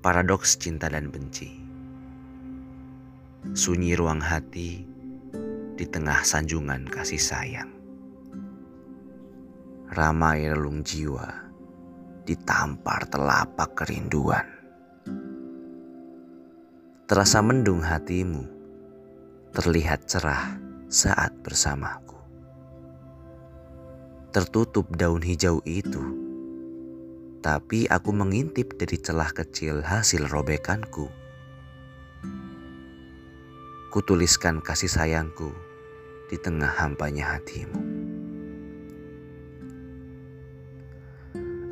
paradoks cinta dan benci. Sunyi ruang hati di tengah sanjungan kasih sayang. Ramai relung jiwa ditampar telapak kerinduan. Terasa mendung hatimu, terlihat cerah saat bersamaku. Tertutup daun hijau itu tapi aku mengintip dari celah kecil hasil robekanku. Kutuliskan kasih sayangku di tengah hampanya hatimu.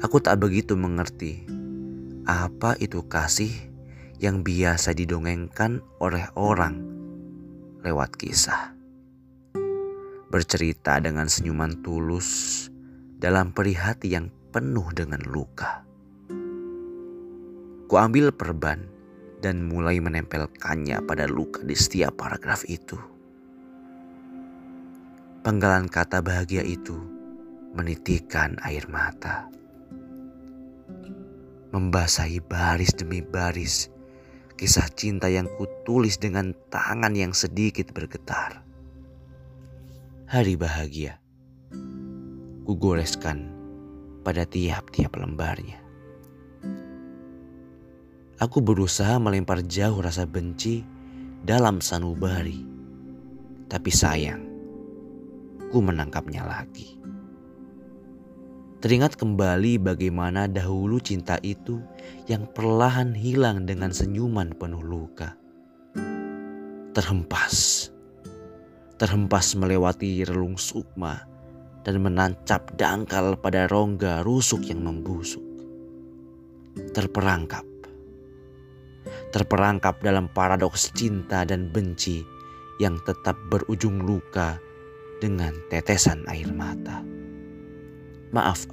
Aku tak begitu mengerti apa itu kasih yang biasa didongengkan oleh orang lewat kisah. Bercerita dengan senyuman tulus dalam perih hati yang penuh dengan luka. Kuambil perban dan mulai menempelkannya pada luka di setiap paragraf itu. Penggalan kata bahagia itu menitikan air mata. Membasahi baris demi baris kisah cinta yang kutulis dengan tangan yang sedikit bergetar. Hari bahagia. Kugoreskan pada tiap-tiap lembarnya. Aku berusaha melempar jauh rasa benci dalam sanubari. Tapi sayang, ku menangkapnya lagi. Teringat kembali bagaimana dahulu cinta itu yang perlahan hilang dengan senyuman penuh luka. Terhempas, terhempas melewati relung sukma dan menancap dangkal pada rongga rusuk yang membusuk. Terperangkap. Terperangkap dalam paradoks cinta dan benci yang tetap berujung luka dengan tetesan air mata. Maaf,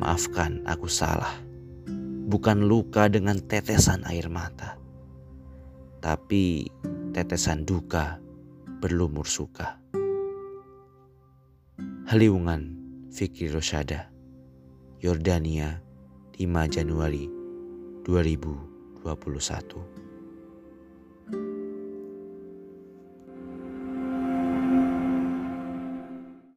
maafkan aku salah. Bukan luka dengan tetesan air mata, tapi tetesan duka berlumur suka. Haliwungan Fikri Rosyada Yordania 5 Januari 2021